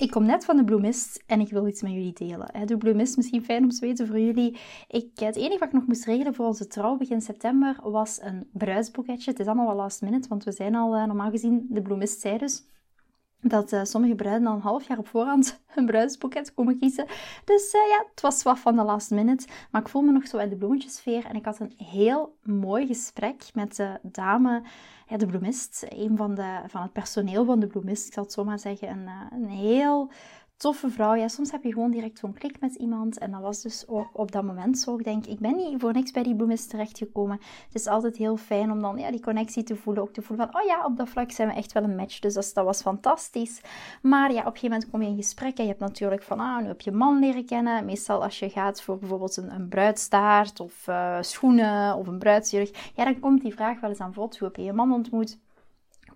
Ik kom net van de bloemist en ik wil iets met jullie delen. De bloemist, misschien fijn om te weten voor jullie. Ik, het enige wat ik nog moest regelen voor onze trouw begin september was een bruidsboeketje. Het is allemaal wel last minute, want we zijn al eh, normaal gezien, de bloemist zei dus dat uh, sommige bruiden al een half jaar op voorhand een bruidsboeket komen kiezen. Dus uh, ja, het was wat van de last minute. Maar ik voel me nog zo in de bloemetjesfeer. En ik had een heel mooi gesprek met de dame, de bloemist. Een van, de, van het personeel van de bloemist. Ik zal het zo maar zeggen. Een, uh, een heel toffe vrouw. Ja, soms heb je gewoon direct zo'n klik met iemand. En dat was dus ook op dat moment zo. Ik denk, ik ben niet voor niks bij die bloemist terechtgekomen. Het is altijd heel fijn om dan ja, die connectie te voelen. Ook te voelen van, oh ja, op dat vlak zijn we echt wel een match. Dus dat, dat was fantastisch. Maar ja, op een gegeven moment kom je in gesprek. En je hebt natuurlijk van, ah, nu heb je man leren kennen. Meestal als je gaat voor bijvoorbeeld een, bruidstaart of uh, schoenen of een bruidsjurk. Ja, dan komt die vraag wel eens aan bod. Hoe heb je je man ontmoet?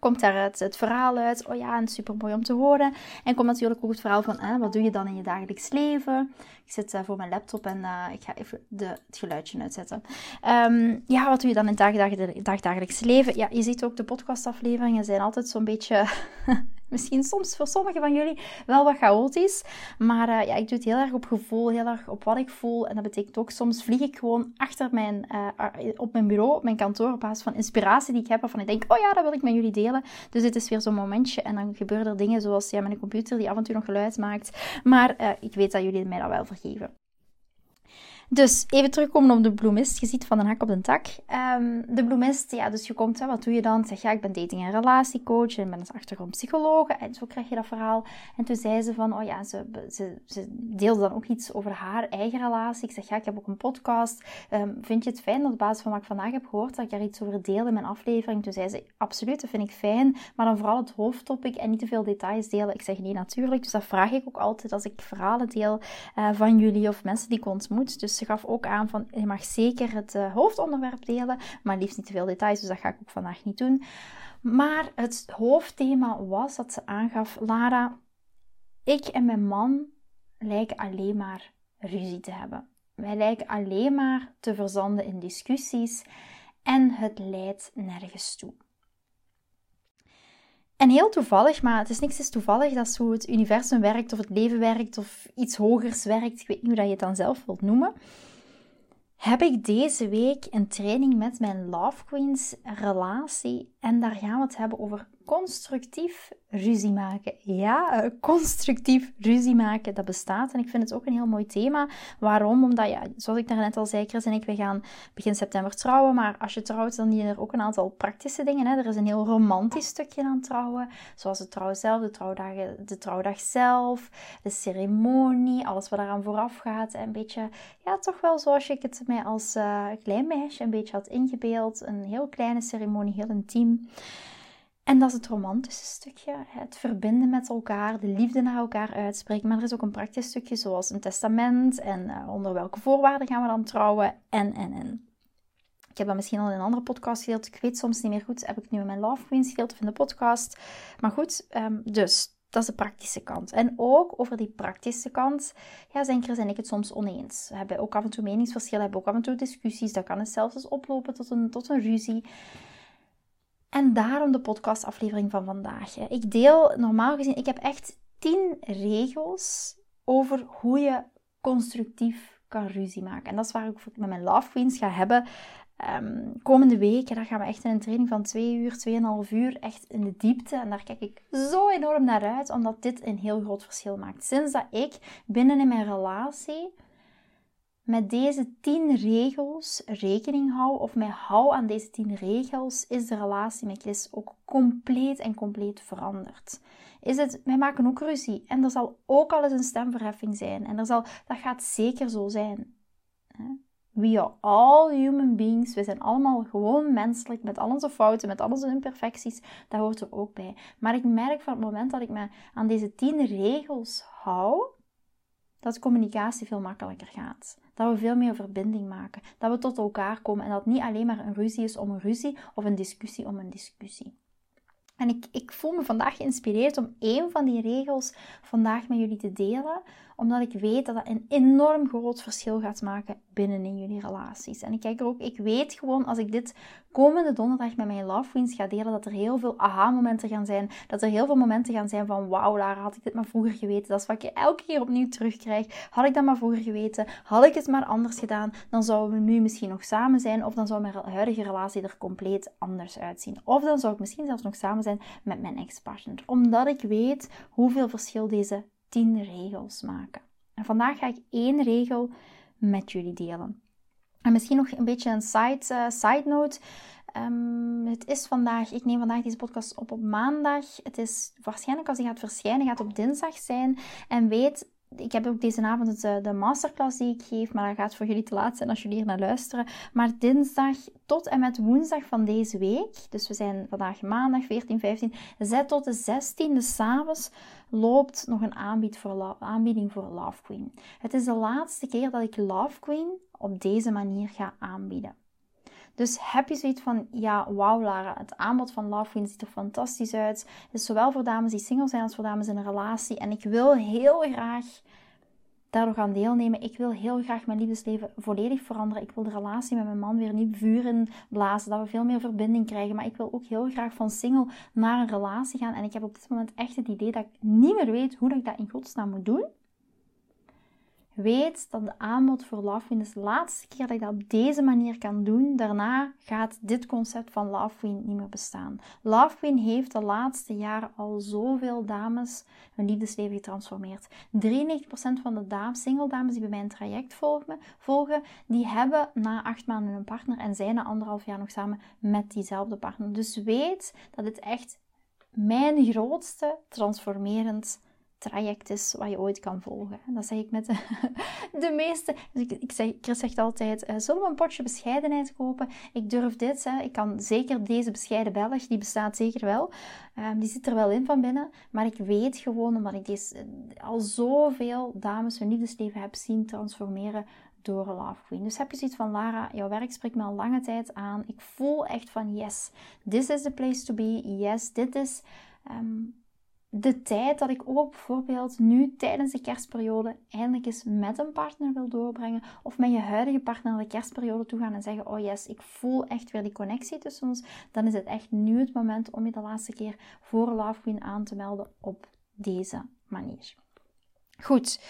Komt daar het, het, verhaal uit. Oh ja, en super mooi om te horen. En komt natuurlijk ook het verhaal van wat doe je dan in je dagelijks leven? Ik zit uh, voor mijn laptop en uh, ik ga even de, het geluidje uitzetten. Um, ja, wat doe je dan in het dagdagelijks leven? Ja, je ziet ook de podcastafleveringen zijn altijd zo'n beetje misschien soms voor sommigen van jullie wel wat chaotisch. Maar uh, ja, ik doe het heel erg op gevoel, heel erg op wat ik voel. En dat betekent ook, soms vlieg ik gewoon achter mijn, uh, op mijn bureau, op mijn kantoor, op basis van inspiratie die ik heb. Waarvan ik denk, oh ja, dat wil ik met jullie delen. Dus dit is weer zo'n momentje. En dan gebeuren er dingen zoals ja, mijn computer die af en toe nog geluid maakt. Maar uh, ik weet dat jullie mij dat wel vergeven. Dus even terugkomen op de bloemist. Je ziet van de hak op de tak. Um, de bloemist, ja, dus je komt, hè, wat doe je dan? Zeg, ja, ik ben dating- en relatiecoach en ben als achtergrondpsycholoog. En zo krijg je dat verhaal. En toen zei ze van, oh ja, ze, ze, deelde dan ook iets over haar eigen relatie. Ik zeg, ja, ik heb ook een podcast. Um, vind je het fijn dat op basis van wat ik vandaag heb gehoord, dat ik daar iets over deel in mijn aflevering? Toen zei ze, absoluut, dat vind ik fijn. Maar dan vooral het hoofdtopic en niet te veel details delen. Ik zeg, nee, natuurlijk. Dus dat vraag ik ook altijd als ik verhalen deel uh, van jullie of mensen die ik ontmoet. Dus ze gaf ook aan van je mag zeker het uh, hoofdonderwerp delen, maar liefst niet te veel details, dus dat ga ik ook vandaag niet doen. Maar het hoofdthema was dat ze aangaf: Lara, ik en mijn man lijken alleen maar ruzie te hebben. Wij lijken alleen maar te verzanden in discussies en het leidt nergens toe. En heel toevallig, maar het is niks is toevallig dat zo het universum werkt of het leven werkt of iets hogers werkt. Ik weet niet hoe dat je het dan zelf wilt noemen. Heb ik deze week een training met mijn Love Queens relatie en daar gaan we het hebben over constructief ruzie maken. Ja, uh, constructief ruzie maken, dat bestaat. En ik vind het ook een heel mooi thema. Waarom? Omdat, ja, zoals ik daarnet al zei, Chris en ik, we gaan begin september trouwen. Maar als je trouwt, dan zijn er ook een aantal praktische dingen. Hè. Er is een heel romantisch stukje aan trouwen. Zoals de trouw zelf, de, trouwdagen, de trouwdag zelf, de ceremonie, alles wat eraan vooraf gaat. Een beetje, ja, toch wel zoals ik het mij als uh, klein meisje een beetje had ingebeeld. Een heel kleine ceremonie, heel intiem. En dat is het romantische stukje, het verbinden met elkaar, de liefde naar elkaar uitspreken. Maar er is ook een praktisch stukje zoals een testament en uh, onder welke voorwaarden gaan we dan trouwen en, en, en. Ik heb dat misschien al in een andere podcast gedeeld. Ik weet soms niet meer goed. Heb ik nu in mijn Love Queens gedeeld of in de podcast. Maar goed, um, dus dat is de praktische kant. En ook over die praktische kant ja, zijn Chris en ik het soms oneens. We hebben ook af en toe meningsverschillen, hebben ook af en toe discussies. Dat kan het zelfs eens oplopen tot een, tot een ruzie. En daarom de podcastaflevering van vandaag. Ik deel normaal gezien, ik heb echt 10 regels over hoe je constructief kan ruzie maken. En dat is waar ik met mijn Love Queens ga hebben. Um, komende week, daar gaan we echt in een training van 2 uur, 2,5 uur, echt in de diepte. En daar kijk ik zo enorm naar uit, omdat dit een heel groot verschil maakt. Sinds dat ik binnen in mijn relatie met deze tien regels rekening hou of mij hou aan deze tien regels, is de relatie met Chris ook compleet en compleet veranderd. Is het, wij maken ook ruzie en er zal ook al eens een stemverheffing zijn en er zal, dat gaat zeker zo zijn. We are all human beings. We zijn allemaal gewoon menselijk, met al onze fouten, met al onze imperfecties. Dat hoort er ook bij. Maar ik merk van het moment dat ik me aan deze tien regels hou, dat communicatie veel makkelijker gaat. Dat we veel meer verbinding maken. Dat we tot elkaar komen en dat niet alleen maar een ruzie is om een ruzie of een discussie om een discussie. En ik, ik voel me vandaag geïnspireerd om één van die regels vandaag met jullie te delen, omdat ik weet dat dat een enorm groot verschil gaat maken binnen in jullie relaties. En ik kijk er ook, ik weet gewoon als ik dit komende donderdag met mijn Love Queens ga delen, dat er heel veel aha-momenten gaan zijn. Dat er heel veel momenten gaan zijn van, wauw Lara, had ik dit maar vroeger geweten. Dat is wat ik elke keer opnieuw terugkrijg. Had ik dat maar vroeger geweten, had ik het maar anders gedaan, dan zouden we nu misschien nog samen zijn. Of dan zou mijn huidige relatie er compleet anders uitzien. Of dan zou ik misschien zelfs nog samen zijn met mijn ex-partner. Omdat ik weet hoeveel verschil deze tien regels maken. En vandaag ga ik één regel met jullie delen. En misschien nog een beetje een side, uh, side note. Ehm, het is vandaag, ik neem vandaag deze podcast op op maandag. Het is waarschijnlijk als die gaat verschijnen, gaat op dinsdag zijn. En weet, ik heb ook deze avond de, de masterclass die ik geef, maar dat gaat voor jullie te laat zijn als jullie hier naar luisteren. Maar dinsdag tot en met woensdag van deze week, dus we zijn vandaag maandag 14, 15, zet tot de 16e s'avonds loopt nog een aanbieding voor Love Queen. Het is de laatste keer dat ik Love Queen op deze manier ga aanbieden. Dus heb je zoiets van, ja, wauw Lara, het aanbod van Love Queen ziet er fantastisch uit. Het is zowel voor dames die single zijn als voor dames in een relatie. En ik wil heel graag daardoor gaan deelnemen. Ik wil heel graag mijn liefdesleven volledig veranderen. Ik wil de relatie met mijn man weer niet vuren blazen, dat we veel meer verbinding krijgen. Maar ik wil ook heel graag van single naar een relatie gaan. En ik heb op dit moment echt het idee dat ik niet meer weet hoe ik dat in godsnaam moet doen. Weet dat de aanbod voor Love is de laatste keer dat ik dat op deze manier kan doen. Daarna gaat dit concept van Queen niet meer bestaan. Queen heeft de laatste jaren al zoveel dames hun liefdesleven getransformeerd. 93% van de dames, single dames die bij mijn traject volgen, volgen, die hebben na acht maanden een partner en zijn na anderhalf jaar nog samen met diezelfde partner. Dus weet dat dit echt mijn grootste transformerend traject is wat je ooit kan volgen. Dat zeg ik met de, de meeste. Dus ik, ik zeg, Chris zegt altijd: uh, zullen we een potje bescheidenheid kopen? Ik durf dit. Hè. Ik kan zeker deze bescheiden Belg, die bestaat zeker wel. Um, die zit er wel in van binnen. Maar ik weet gewoon, omdat ik deze, uh, al zoveel dames hun liefdesleven heb zien transformeren door Love Queen. Dus heb je zoiets van Lara, jouw werk spreekt me al lange tijd aan. Ik voel echt van yes, this is the place to be. Yes, dit is. Um, de tijd dat ik ook bijvoorbeeld nu tijdens de kerstperiode eindelijk eens met een partner wil doorbrengen. Of met je huidige partner naar de kerstperiode toe gaan en zeggen: Oh yes, ik voel echt weer die connectie tussen ons. Dan is het echt nu het moment om je de laatste keer voor Love Queen aan te melden op deze manier. Goed.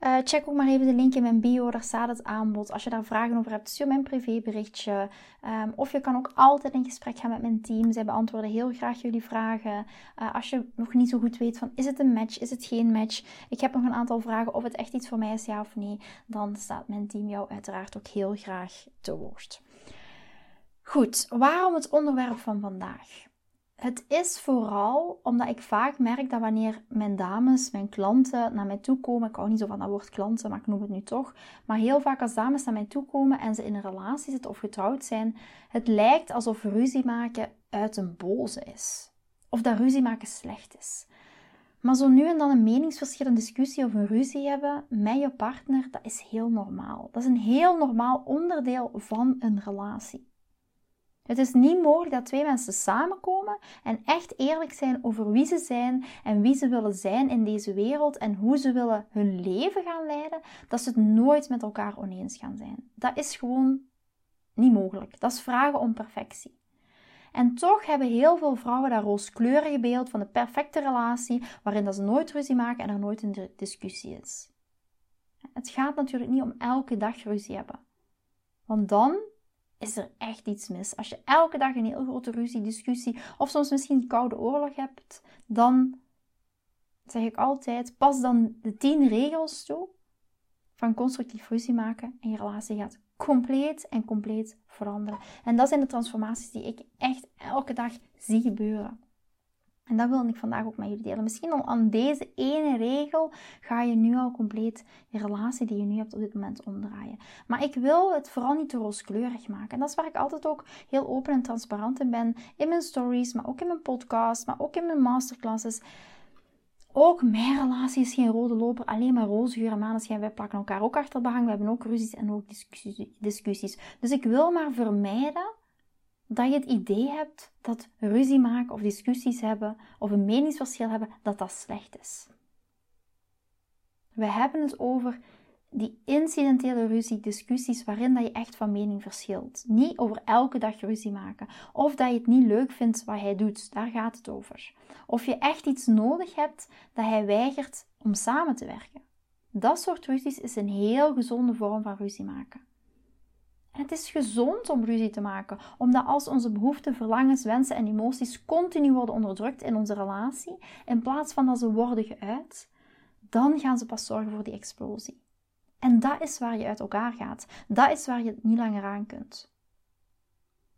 Uh, check ook maar even de link in mijn bio, daar staat het aanbod. Als je daar vragen over hebt, stuur mijn privéberichtje. Um, of je kan ook altijd in gesprek gaan met mijn team. Zij beantwoorden heel graag jullie vragen. Uh, als je nog niet zo goed weet van, is het een match, is het geen match? Ik heb nog een aantal vragen of het echt iets voor mij is, ja of nee. Dan staat mijn team jou uiteraard ook heel graag te woord. Goed, waarom het onderwerp van vandaag? Het is vooral omdat ik vaak merk dat wanneer mijn dames, mijn klanten naar mij toe komen, ik hou niet zo van dat woord klanten, maar ik noem het nu toch, maar heel vaak als dames naar mij toe komen en ze in een relatie zitten of getrouwd zijn, het lijkt alsof ruzie maken uit een boze is. Of dat ruzie maken slecht is. Maar zo nu en dan een meningsverschil, een discussie of een ruzie hebben met je partner, dat is heel normaal. Dat is een heel normaal onderdeel van een relatie. Het is niet mogelijk dat twee mensen samenkomen en echt eerlijk zijn over wie ze zijn en wie ze willen zijn in deze wereld en hoe ze willen hun leven gaan leiden, dat ze het nooit met elkaar oneens gaan zijn. Dat is gewoon niet mogelijk. Dat is vragen om perfectie. En toch hebben heel veel vrouwen dat rooskleurige beeld van de perfecte relatie, waarin dat ze nooit ruzie maken en er nooit een discussie is. Het gaat natuurlijk niet om elke dag ruzie hebben. Want dan is er echt iets mis. Als je elke dag een heel grote ruzie, discussie of soms misschien een koude oorlog hebt, dan zeg ik altijd: pas dan de tien regels toe van constructief ruzie maken en je relatie gaat compleet en compleet veranderen. En dat zijn de transformaties die ik echt elke dag zie gebeuren. En dat wil ik vandaag ook met jullie delen. Misschien al aan deze ene regel ga je nu al compleet je relatie die je nu hebt op dit moment omdraaien. Maar ik wil het vooral niet te rooskleurig maken. En dat is waar ik altijd ook heel open en transparant in ben. In mijn stories, maar ook in mijn podcast, maar ook in mijn masterclasses. Ook mijn relatie is geen rode loper, alleen maar roze geur en maneschijn. Wij plakken elkaar ook achter behang. We hebben ook ruzies en ook discussies. Dus ik wil maar vermijden dat je het idee hebt dat ruzie maken of discussies hebben of een meningsverschil hebben, dat dat slecht is. We hebben het over die incidentele ruzie, discussies waarin dat je echt van mening verschilt. Niet over elke dag ruzie maken. Of dat je het niet leuk vindt wat hij doet. Daar gaat het over. Of je echt iets nodig hebt dat hij weigert om samen te werken. Dat soort ruzies is een heel gezonde vorm van ruzie maken. En het is gezond om ruzie te maken, omdat als onze behoeften, verlangens, wensen en emoties continu worden onderdrukt in onze relatie, in plaats van dat ze worden geuit, dan gaan ze pas zorgen voor die explosie. En dat is waar je uit elkaar gaat. Dat is waar je het niet langer aan kunt.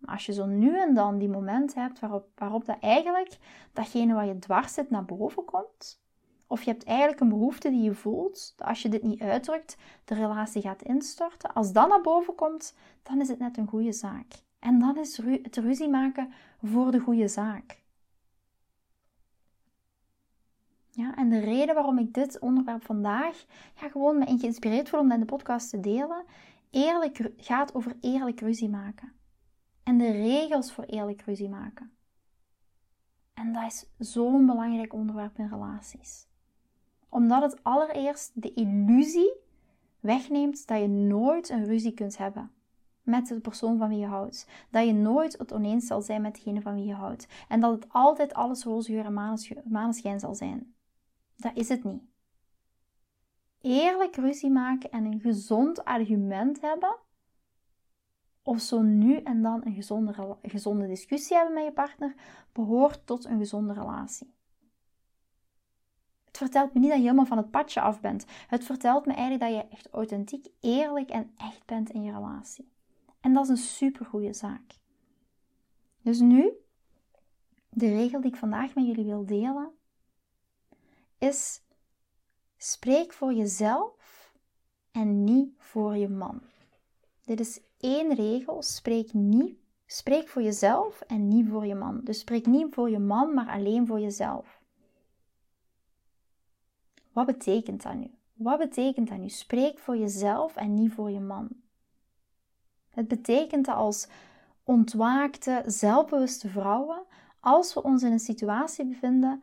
Als je zo nu en dan die moment hebt waarop, waarop dat eigenlijk datgene wat je dwars zit naar boven komt, of je hebt eigenlijk een behoefte die je voelt, dat als je dit niet uitdrukt, de relatie gaat instorten. Als dat naar boven komt, dan is het net een goede zaak. En dan is het ruzie maken voor de goede zaak. Ja, en de reden waarom ik dit onderwerp vandaag ja, gewoon me geïnspireerd voel om in de podcast te delen, eerlijk, gaat over eerlijk ruzie maken. En de regels voor eerlijk ruzie maken. En dat is zo'n belangrijk onderwerp in relaties omdat het allereerst de illusie wegneemt dat je nooit een ruzie kunt hebben met de persoon van wie je houdt. Dat je nooit het oneens zal zijn met degene van wie je houdt. En dat het altijd alles roze geur en maneschijn zal zijn. Dat is het niet. Eerlijk ruzie maken en een gezond argument hebben, of zo nu en dan een gezonde, gezonde discussie hebben met je partner, behoort tot een gezonde relatie. Het vertelt me niet dat je helemaal van het padje af bent. Het vertelt me eigenlijk dat je echt authentiek, eerlijk en echt bent in je relatie. En dat is een supergoeie zaak. Dus nu, de regel die ik vandaag met jullie wil delen, is spreek voor jezelf en niet voor je man. Dit is één regel, spreek niet Spreek voor jezelf en niet voor je man. Dus spreek niet voor je man, maar alleen voor jezelf. Wat betekent dat nu? Wat betekent dat nu? Spreek voor jezelf en niet voor je man. Het betekent dat als ontwaakte, zelfbewuste vrouwen, als we ons in een situatie bevinden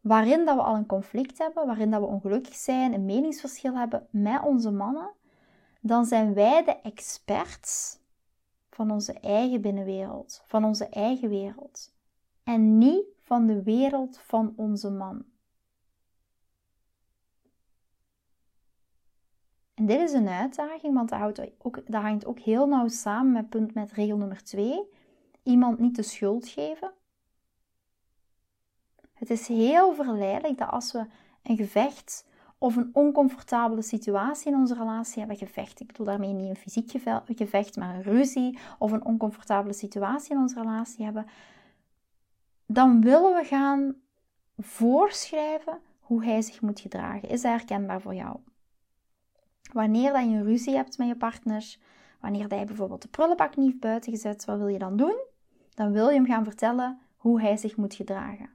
waarin dat we al een conflict hebben, waarin dat we ongelukkig zijn, een meningsverschil hebben met onze mannen, dan zijn wij de experts van onze eigen binnenwereld, van onze eigen wereld. En niet van de wereld van onze man. Dit is een uitdaging, want dat, ook, hangt ook heel nauw samen met punt met regel nummer 2. Iemand niet de schuld geven. Het is heel verleidelijk dat als we een gevecht of een oncomfortabele situatie in onze relatie hebben, gevecht, ik bedoel daarmee niet een fysiek gevecht, maar een ruzie of een oncomfortabele situatie in onze relatie hebben, dan willen we gaan voorschrijven hoe hij zich moet gedragen. Is dat herkenbaar voor jou? Wanneer dat je een ruzie hebt met je partner, wanneer je bijvoorbeeld de prullenbak niet buiten gezet, wat wil je dan doen? Dan wil je hem gaan vertellen hoe hij zich moet gedragen.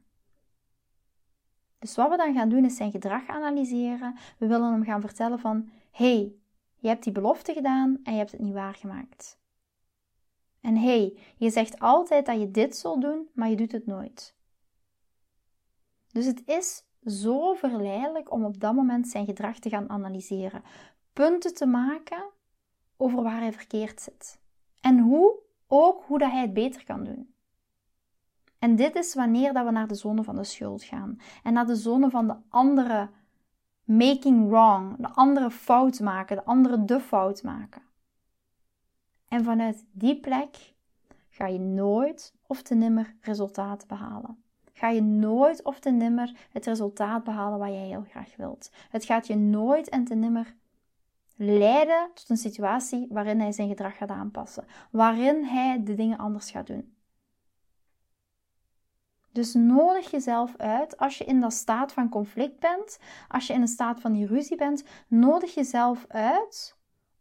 Dus wat we dan gaan doen is zijn gedrag analyseren. We willen hem gaan vertellen van, hey, je hebt die belofte gedaan en je hebt het niet waargemaakt. En hey, je zegt altijd dat je dit zal doen, maar je doet het nooit. Dus het is zo verleidelijk om op dat moment zijn gedrag te gaan analyseren punten te maken over waar hij verkeerd zit. En hoe, ook hoe dat hij het beter kan doen. En dit is wanneer dat we naar de zone van de schuld gaan. En naar de zone van de andere making wrong. De andere fout maken. De andere de fout maken. En vanuit die plek ga je nooit of te nimmer resultaten behalen. Ga je nooit of te nimmer het resultaat behalen wat jij heel graag wilt. Het gaat je nooit en te nimmer leiden tot een situatie waarin hij zijn gedrag gaat aanpassen, waarin hij de dingen anders gaat doen. Dus nodig jezelf uit als je in dat staat van conflict bent, als je in een staat van die ruzie bent, nodig jezelf uit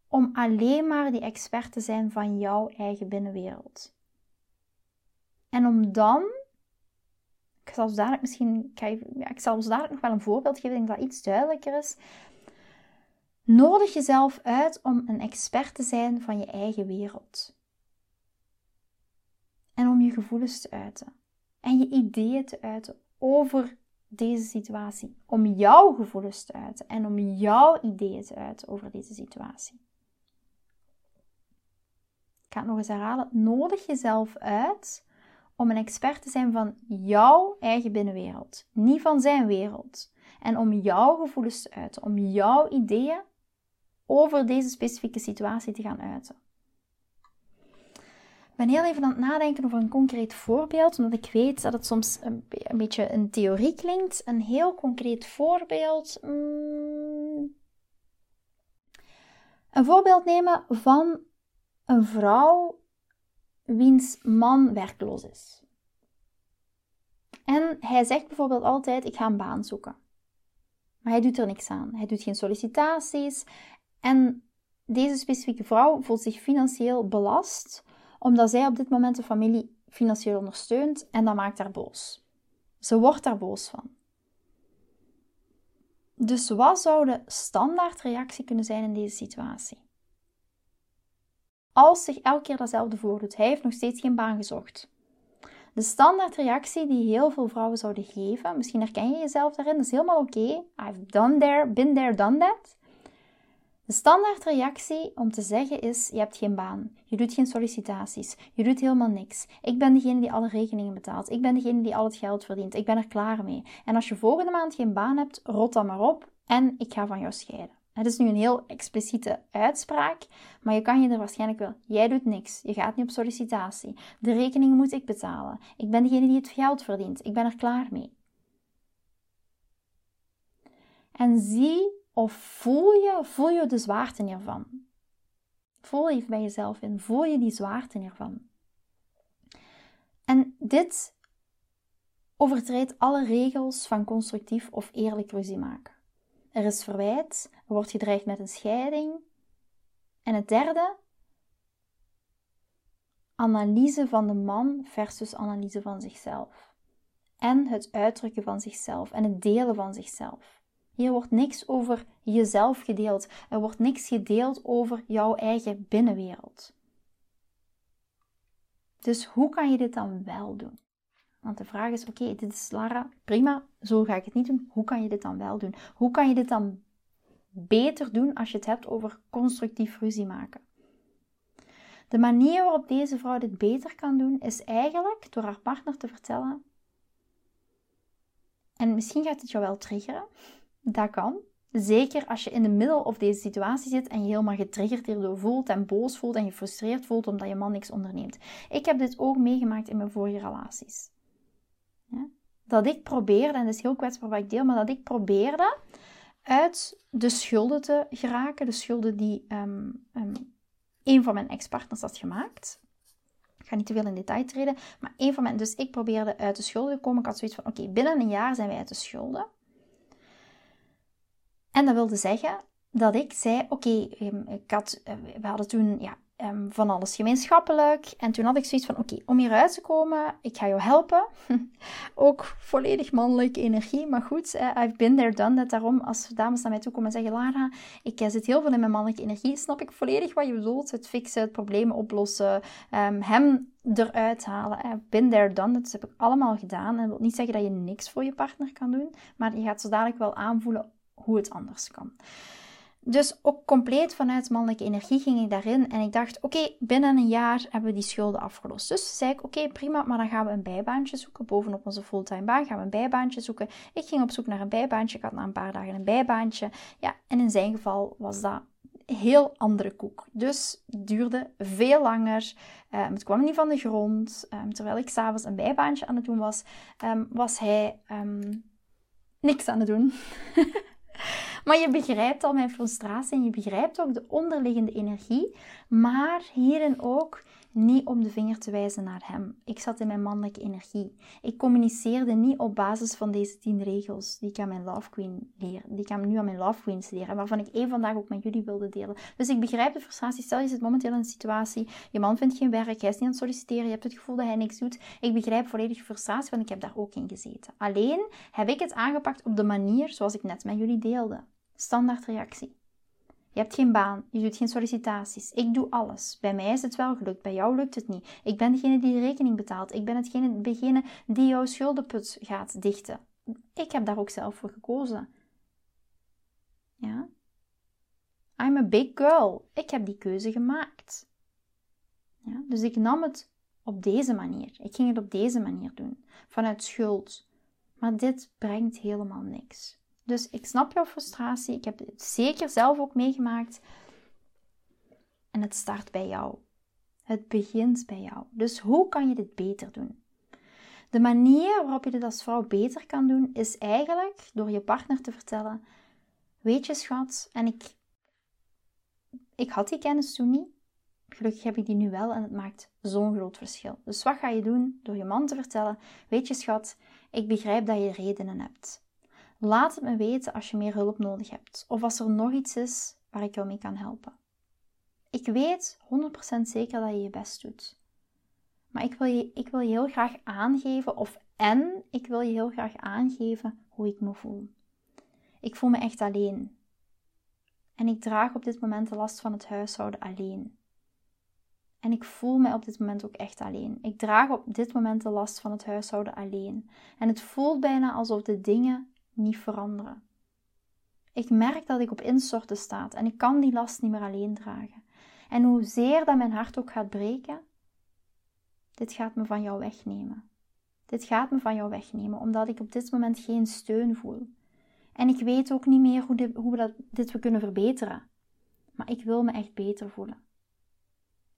om alleen maar die expert te zijn van jouw eigen binnenwereld. En om dan, ik zal zo dadelijk misschien, ik zal zo dadelijk nog wel een voorbeeld geven, ik denk dat iets duidelijker is. Nodig jezelf uit om een expert te zijn van je eigen wereld. En om je gevoelens te uiten. En je ideeën te uiten over deze situatie. Om jouw gevoelens te uiten en om jouw ideeën te uiten over deze situatie. Ik ga het nog eens herhalen. Nodig jezelf uit om een expert te zijn van jouw eigen binnenwereld, niet van zijn wereld. En om jouw gevoelens te uiten, om jouw ideeën over deze specifieke situatie te gaan uiten. Ik ben heel even aan het nadenken over een concreet voorbeeld, omdat ik weet dat het soms een, beetje een theorie klinkt. Een heel concreet voorbeeld. Mm, een voorbeeld nemen van een vrouw wiens man werkloos is. En hij zegt bijvoorbeeld altijd: Ik ga een baan zoeken. Maar hij doet er niks aan. Hij doet geen sollicitaties. En deze specifieke vrouw voelt zich financieel belast omdat zij op dit moment de familie financieel ondersteunt en dat maakt haar boos. Ze wordt daar boos van. Dus wat zou de standaardreactie kunnen zijn in deze situatie? Als zich elke keer datzelfde voordoet, hij heeft nog steeds geen baan gezocht. De standaardreactie die heel veel vrouwen zouden geven, misschien herken je jezelf daarin, dat is helemaal oké. I've done there, been there, done that. De standaardreactie om te zeggen is: je hebt geen baan, je doet geen sollicitaties, je doet helemaal niks. Ik ben degene die alle rekeningen betaalt, ik ben degene die al het geld verdient, ik ben er klaar mee. En als je volgende maand geen baan hebt, rot dan maar op en ik ga van jou scheiden. Het is nu een heel expliciete uitspraak, maar je kan je er waarschijnlijk wel. Jij doet niks. Je gaat niet op sollicitatie. De rekening moet ik betalen. Ik ben degene die het geld verdient. Ik ben er klaar mee. En zie of voel je, voel je de zwaarte hiervan. Voel even bij jezelf in. Voel je die zwaarte hiervan. En dit overtreedt alle regels van constructief of eerlijk ruzie maken. Er is verwijt, er wordt gedreigd met een scheiding. En het derde, analyse van de man versus analyse van zichzelf. En het uitdrukken van zichzelf en het delen van zichzelf. Hier wordt niks over jezelf gedeeld. Er wordt niks gedeeld over jouw eigen binnenwereld. Dus hoe kan je dit dan wel doen? Want de vraag is: oké, dit is Lara, prima, zo ga ik het niet doen. Hoe kan je dit dan wel doen? Hoe kan je dit dan beter doen als je het hebt over constructief ruzie maken? De manier waarop deze vrouw dit beter kan doen, is eigenlijk door haar partner te vertellen. En misschien gaat het jou wel triggeren. Dat kan. Zeker als je in de middel of deze situatie zit en je helemaal getriggerd hierdoor voelt en boos voelt en gefrustreerd voelt omdat je man niks onderneemt. Ik heb dit ook meegemaakt in mijn vorige relaties. Ja? Dat ik probeerde, en dat is heel kwetsbaar wat ik deel, maar dat ik probeerde uit de schulden te geraken. De schulden die um, een van mijn ex-partners had gemaakt. Ik ga niet te veel in detail treden, maar een van mijn... Dus ik probeerde uit de schulden te komen. Ik had zoiets van, oké, binnen een jaar zijn wij uit de schulden. En dat wilde zeggen dat ik zei: Oké, ehm, eh, we hadden toen ja, ehm, van alles gemeenschappelijk. En toen had ik zoiets van: Oké, om hieruit te komen, ik ga jou helpen. Ook volledig mannelijke energie, maar goed, I've been there, done that. Daarom, als dames naar mij toe komen en zeggen: Lara, ik eh, zit heel veel in mijn mannelijke energie, snap ik volledig wat je bedoelt. Het fixen, het probleem oplossen, um, hem eruit halen. Been there, done that. Dat heb ik allemaal gedaan. En dat wil niet zeggen dat je niks voor je partner kan doen, maar je gaat zo dadelijk wel aanvoelen hoe het anders kan. Dus ook compleet vanuit mannelijke energie ging ik daarin en ik dacht: oké, binnen een jaar hebben we die schulden afgelost. Dus zei ik: oké, prima, maar dan gaan we een bijbaantje zoeken. Bovenop onze fulltime baan gaan we een bijbaantje zoeken. Ik ging op zoek naar een bijbaantje. Ik had na een paar dagen een bijbaantje. Ja, en in zijn geval was dat heel andere koek. Dus het duurde veel langer. Um, het kwam niet van de grond. Um, terwijl ik s'avonds een bijbaantje aan het doen was, um, was hij niks aan het doen. maar je begrijpt al mijn frustratie en je begrijpt ook de onderliggende energie. Maar hierin ook niet om de vinger te wijzen naar hem. Ik zat in mijn mannelijke energie. Ik communiceerde niet op basis van deze tien regels die ik aan mijn Love Queen leer, die ik aan, nu aan mijn Love Queens leer en waarvan ik één vandaag ook met jullie wilde delen. Dus ik begrijp de frustratie. Stel je zit momenteel in een situatie, je man vindt geen werk, hij is niet aan het solliciteren, je hebt het gevoel dat hij niks doet. Ik begrijp volledig je frustratie, want ik heb daar ook in gezeten. Alleen heb ik het aangepakt op de manier zoals ik net met jullie deelde. Standaard reactie. Je hebt geen baan, je doet geen sollicitaties. Ik doe alles. Bij mij is het wel gelukt, bij jou lukt het niet. Ik ben degene die de rekening betaalt. Ik ben degene die jouw schuldenput gaat dichten. Ik heb daar ook zelf voor gekozen. Ja? I'm a big girl. Ik heb die keuze gemaakt. Ja? Dus ik nam het op deze manier. Ik ging het op deze manier doen. Vanuit schuld. Maar dit brengt helemaal niks. Dus ik snap jouw frustratie. Ik heb het zeker zelf ook meegemaakt. En het start bij jou. Het begint bij jou. Dus hoe kan je dit beter doen? De manier waarop je dit als vrouw beter kan doen, is eigenlijk door je partner te vertellen: Weet je, schat, en ik, ik had die kennis toen niet. Gelukkig heb ik die nu wel en het maakt zo'n groot verschil. Dus wat ga je doen door je man te vertellen: Weet je, schat, ik begrijp dat je redenen hebt. Laat het me weten als je meer hulp nodig hebt of als er nog iets is waar ik jou mee kan helpen. Ik weet 100% zeker dat je je best doet. Maar ik wil, je, ik wil je heel graag aangeven, of en ik wil je heel graag aangeven hoe ik me voel. Ik voel me echt alleen. En ik draag op dit moment de last van het huishouden alleen. En ik voel mij op dit moment ook echt alleen. Ik draag op dit moment de last van het huishouden alleen. En het voelt bijna alsof de dingen niet veranderen. Ik merk dat ik op instorten sta en ik kan die last niet meer alleen dragen. En hoezeer dat mijn hart ook gaat breken, dit gaat me van jou wegnemen. Dit gaat me van jou wegnemen, omdat ik op dit moment geen steun voel. En ik weet ook niet meer hoe, hoe we dat, dit we kunnen verbeteren. Maar ik wil me echt beter voelen.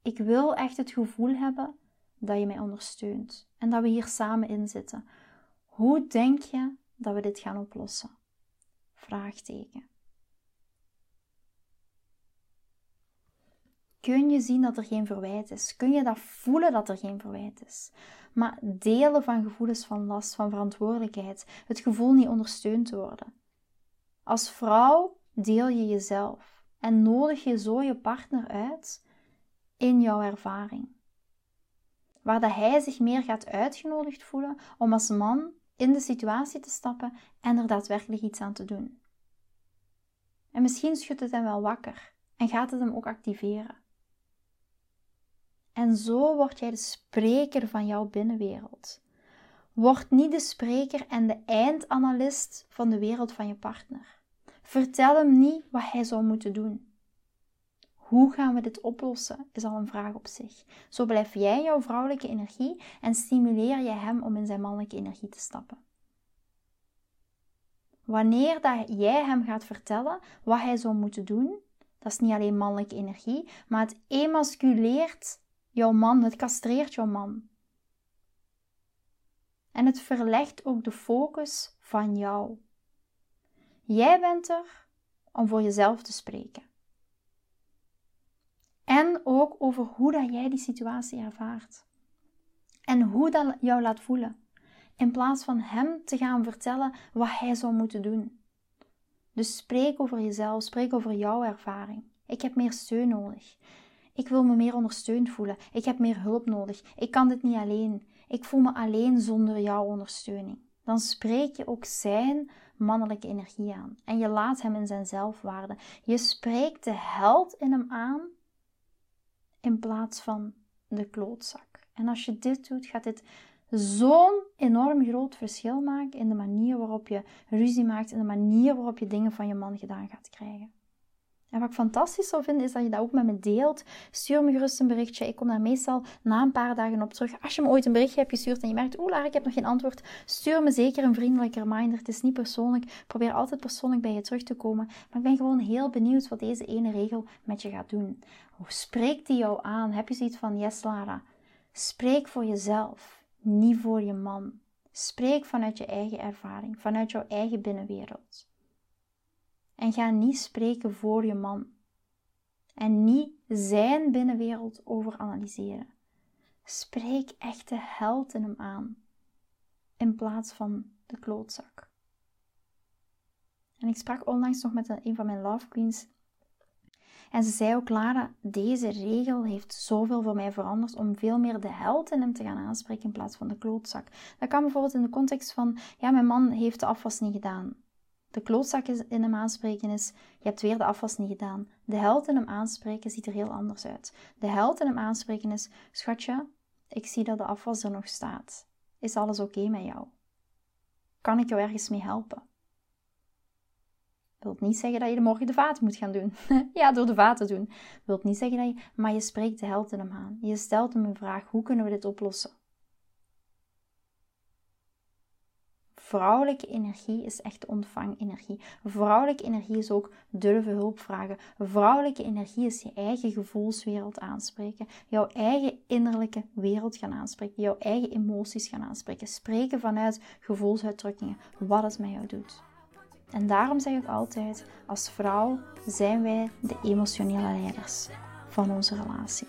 Ik wil echt het gevoel hebben dat je mij ondersteunt en dat we hier samen in zitten. Hoe denk je dat we dit gaan oplossen? Vraagteken. Kun je zien dat er geen verwijt is? Kun je dat voelen dat er geen verwijt is? Maar delen van gevoelens van last, van verantwoordelijkheid, het gevoel niet ondersteund te worden. Als vrouw deel je jezelf en nodig je zo je partner uit in jouw ervaring. Waar dat hij zich meer gaat uitgenodigd voelen om als man in de situatie te stappen en er daadwerkelijk iets aan te doen. En misschien schudt het hem wel wakker en gaat het hem ook activeren. En zo word jij de spreker van jouw binnenwereld. Word niet de spreker en de eindanalist van de wereld van je partner. Vertel hem niet wat hij zou moeten doen. Hoe gaan we dit oplossen, is al een vraag op zich. Zo blijf jij jouw vrouwelijke energie en stimuleer je hem om in zijn mannelijke energie te stappen. Wanneer dat jij hem gaat vertellen wat hij zou moeten doen, dat is niet alleen mannelijke energie, maar het emasculeert jouw man, het castreert jouw man. En het verlegt ook de focus van jou. Jij bent er om voor jezelf te spreken. En ook over hoe dat jij die situatie ervaart. En hoe dat jou laat voelen. In plaats van hem te gaan vertellen wat hij zou moeten doen. Dus spreek over jezelf, spreek over jouw ervaring. Ik heb meer steun nodig. Ik wil me meer ondersteund voelen. Ik heb meer hulp nodig. Ik kan dit niet alleen. Ik voel me alleen zonder jouw ondersteuning. Dan spreek je ook zijn mannelijke energie aan. En je laat hem in zijn zelfwaarde. Je spreekt de held in hem aan in plaats van de klootzak. En als je dit doet, gaat dit zo'n enorm groot verschil maken in de manier waarop je ruzie maakt, in de manier waarop je dingen van je man gedaan gaat krijgen. En wat ik fantastisch zou vinden, is dat je dat ook met me deelt. Stuur me gerust een berichtje. Ik kom daar meestal na een paar dagen op terug. Als je me ooit een berichtje hebt gestuurd en je merkt, oeh ik heb nog geen antwoord, stuur me zeker een vriendelijke reminder. Het is niet persoonlijk. Ik probeer altijd persoonlijk bij je terug te komen. Maar ik ben gewoon heel benieuwd wat deze ene regel met je gaat doen. Hoe spreekt die jou aan? Heb je zoiets van, yes Lara, spreek voor jezelf, niet voor je man. Spreek vanuit je eigen ervaring, vanuit jouw eigen binnenwereld. En ga niet spreken voor je man. En niet zijn binnenwereld over analyseren. Spreek echt de held in hem aan. In plaats van de klootzak. En ik sprak onlangs nog met een van mijn love queens. En ze zei ook, Lara, deze regel heeft zoveel voor mij veranderd om veel meer de held in hem te gaan aanspreken in plaats van de klootzak. Dat kan bijvoorbeeld in de context van, ja, mijn man heeft de afwas niet gedaan. De klootzak in hem aanspreken is, je hebt weer de afwas niet gedaan. De held in hem aanspreken ziet er heel anders uit. De held in hem aanspreken is, schatje, ik zie dat de afwas er nog staat. Is alles oké met jou? Kan ik jou ergens mee helpen? Wilt niet zeggen dat je morgen de vaten moet gaan doen. ja, door de vaten doen. Wilt niet zeggen dat je, maar je spreekt de held in hem aan. Je stelt hem een vraag: hoe kunnen we dit oplossen? Vrouwelijke energie is echt ontvangenergie. Vrouwelijke energie is ook durven hulp vragen. Vrouwelijke energie is je eigen gevoelswereld aanspreken. Jouw eigen innerlijke wereld gaan aanspreken. Jouw eigen emoties gaan aanspreken. Spreken vanuit gevoelsuitdrukkingen. Wat het met jou doet. En daarom zeg ik altijd, als vrouw zijn wij de emotionele leiders van onze relatie.